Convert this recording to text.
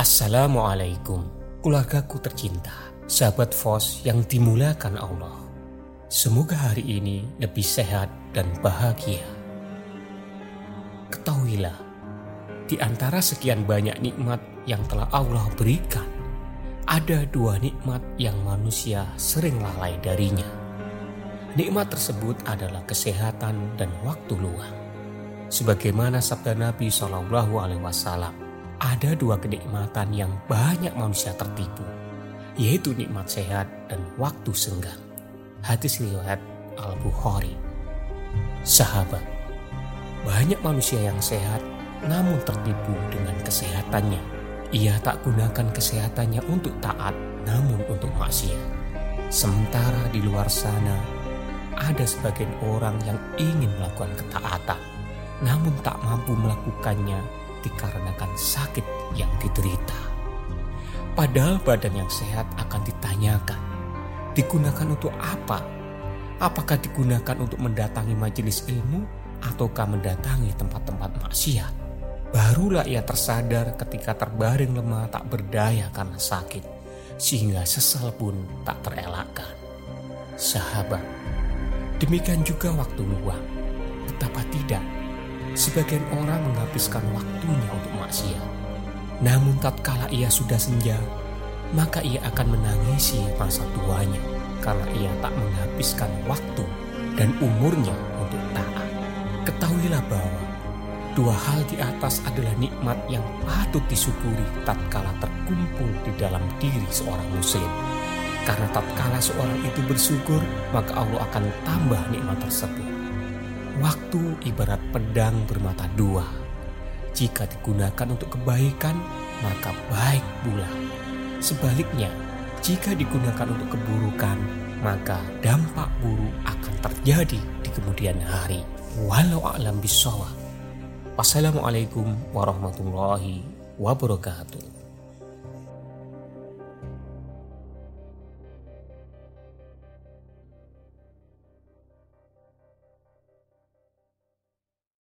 Assalamualaikum, keluargaku tercinta, sahabat Fos yang dimulakan Allah. Semoga hari ini lebih sehat dan bahagia. Ketahuilah, di antara sekian banyak nikmat yang telah Allah berikan, ada dua nikmat yang manusia sering lalai darinya. Nikmat tersebut adalah kesehatan dan waktu luang. Sebagaimana sabda Nabi Shallallahu Alaihi Wasallam, ada dua kenikmatan yang banyak manusia tertipu, yaitu nikmat sehat dan waktu senggang. Hadis riwayat Al-Bukhari. Sahabat, banyak manusia yang sehat namun tertipu dengan kesehatannya. Ia tak gunakan kesehatannya untuk taat namun untuk maksiat. Sementara di luar sana ada sebagian orang yang ingin melakukan ketaatan namun tak mampu melakukannya dikarenakan sakit yang diderita. Padahal badan yang sehat akan ditanyakan, digunakan untuk apa? Apakah digunakan untuk mendatangi majelis ilmu ataukah mendatangi tempat-tempat maksiat? Barulah ia tersadar ketika terbaring lemah tak berdaya karena sakit, sehingga sesal pun tak terelakkan. Sahabat, demikian juga waktu luang. Betapa tidak, Sebagian orang menghabiskan waktunya untuk maksiat. Namun tatkala ia sudah senja, maka ia akan menangisi masa tuanya karena ia tak menghabiskan waktu dan umurnya untuk taat. Ketahuilah bahwa dua hal di atas adalah nikmat yang patut disyukuri tatkala terkumpul di dalam diri seorang muslim. Karena tatkala seorang itu bersyukur, maka Allah akan tambah nikmat tersebut. Waktu ibarat pedang bermata dua. Jika digunakan untuk kebaikan, maka baik pula. Sebaliknya, jika digunakan untuk keburukan, maka dampak buruk akan terjadi di kemudian hari. Walau alam bisawab. Wassalamualaikum warahmatullahi wabarakatuh.